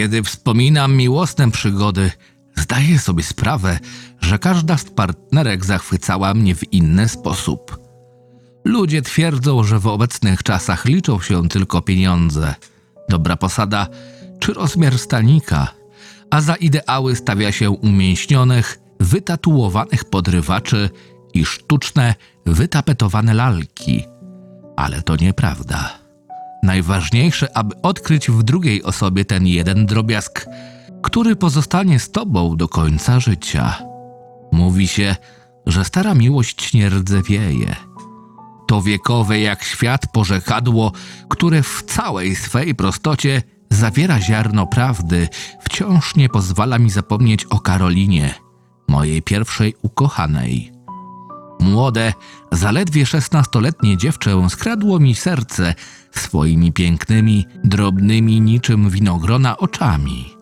Kiedy wspominam miłosne przygody, zdaję sobie sprawę, że każda z partnerek zachwycała mnie w inny sposób. Ludzie twierdzą, że w obecnych czasach liczą się tylko pieniądze, dobra posada czy rozmiar stanika, a za ideały stawia się umięśnionych, wytatuowanych podrywaczy i sztuczne, wytapetowane lalki. Ale to nieprawda. Najważniejsze, aby odkryć w drugiej osobie ten jeden drobiazg, który pozostanie z tobą do końca życia. Mówi się, że stara miłość nie rdzewieje. To wiekowe jak świat porzekadło, które w całej swej prostocie zawiera ziarno prawdy, wciąż nie pozwala mi zapomnieć o Karolinie, mojej pierwszej ukochanej. Młode, zaledwie szesnastoletnie dziewczę skradło mi serce swoimi pięknymi, drobnymi niczym winogrona oczami.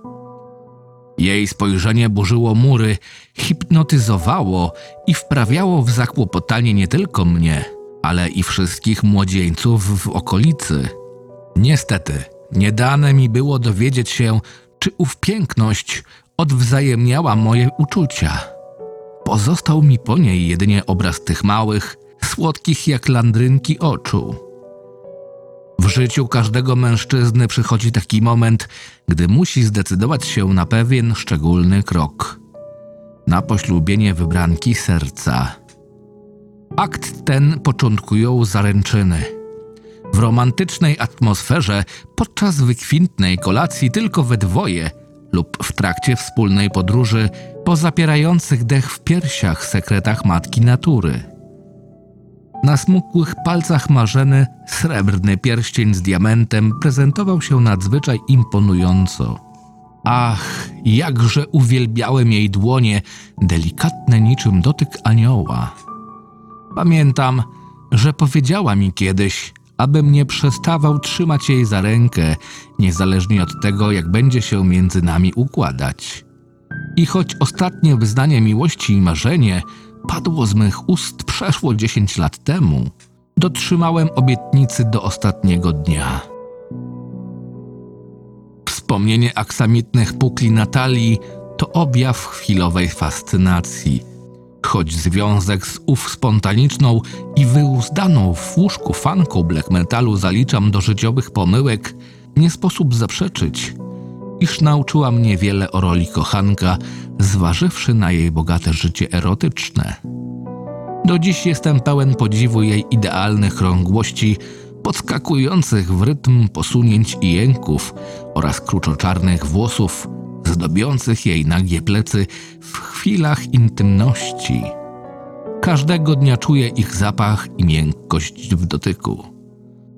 Jej spojrzenie burzyło mury, hipnotyzowało i wprawiało w zakłopotanie nie tylko mnie, ale i wszystkich młodzieńców w okolicy. Niestety, nie dane mi było dowiedzieć się, czy ów piękność odwzajemniała moje uczucia. Pozostał mi po niej jedynie obraz tych małych, słodkich jak landrynki oczu. W życiu każdego mężczyzny przychodzi taki moment, gdy musi zdecydować się na pewien szczególny krok na poślubienie wybranki serca. Akt ten początkują zaręczyny. W romantycznej atmosferze, podczas wykwintnej kolacji tylko we dwoje lub w trakcie wspólnej podróży po zapierających dech w piersiach sekretach matki natury. Na smukłych palcach Marzeny srebrny pierścień z diamentem prezentował się nadzwyczaj imponująco. Ach, jakże uwielbiałem jej dłonie, delikatne niczym dotyk anioła. Pamiętam, że powiedziała mi kiedyś, abym nie przestawał trzymać jej za rękę, niezależnie od tego, jak będzie się między nami układać. I choć ostatnie wyznanie miłości i marzenie padło z mych ust przeszło dziesięć lat temu, dotrzymałem obietnicy do ostatniego dnia. Wspomnienie aksamitnych pukli Natalii to objaw chwilowej fascynacji. Choć związek z ów spontaniczną i wyuzdaną w łóżku fanką black metalu zaliczam do życiowych pomyłek, nie sposób zaprzeczyć, iż nauczyła mnie wiele o roli kochanka, zważywszy na jej bogate życie erotyczne. Do dziś jestem pełen podziwu jej idealnych krągłości, podskakujących w rytm posunięć i jęków oraz kruczoczarnych włosów, zdobiących jej nagie plecy w chwilach intymności. Każdego dnia czuję ich zapach i miękkość w dotyku.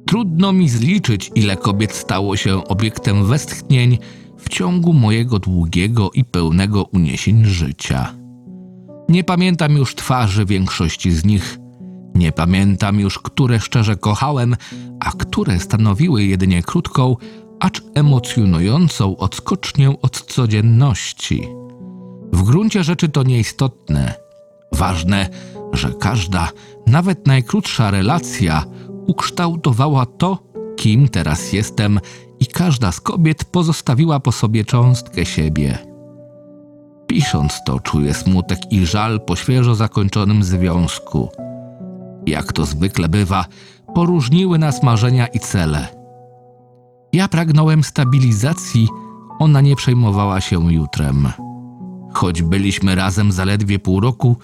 Trudno mi zliczyć, ile kobiet stało się obiektem westchnień w ciągu mojego długiego i pełnego uniesień życia. Nie pamiętam już twarzy większości z nich. Nie pamiętam już, które szczerze kochałem, a które stanowiły jedynie krótką, acz emocjonującą odskocznię od codzienności. W gruncie rzeczy to nieistotne. Ważne, że każda, nawet najkrótsza relacja ukształtowała to, kim teraz jestem, i każda z kobiet pozostawiła po sobie cząstkę siebie. Pisząc to, czuję smutek i żal po świeżo zakończonym związku. Jak to zwykle bywa, poróżniły nas marzenia i cele. Ja pragnąłem stabilizacji, ona nie przejmowała się jutrem. Choć byliśmy razem zaledwie pół roku,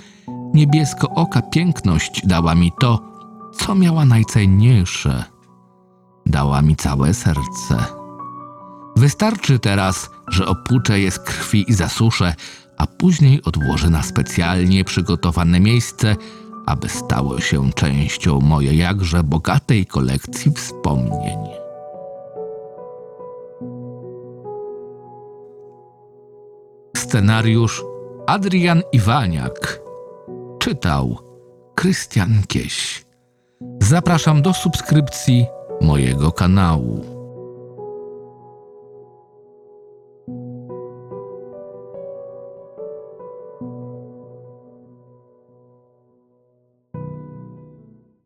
niebiesko oka piękność dała mi to, co miała najcenniejsze. Dała mi całe serce. Wystarczy teraz, że opłuczę je z krwi i zasuszę, a później odłożę na specjalnie przygotowane miejsce, aby stało się częścią mojej jakże bogatej kolekcji wspomnień. Scenariusz Adrian Iwaniak. Czytał Krystian Kieś. Zapraszam do subskrypcji mojego kanału.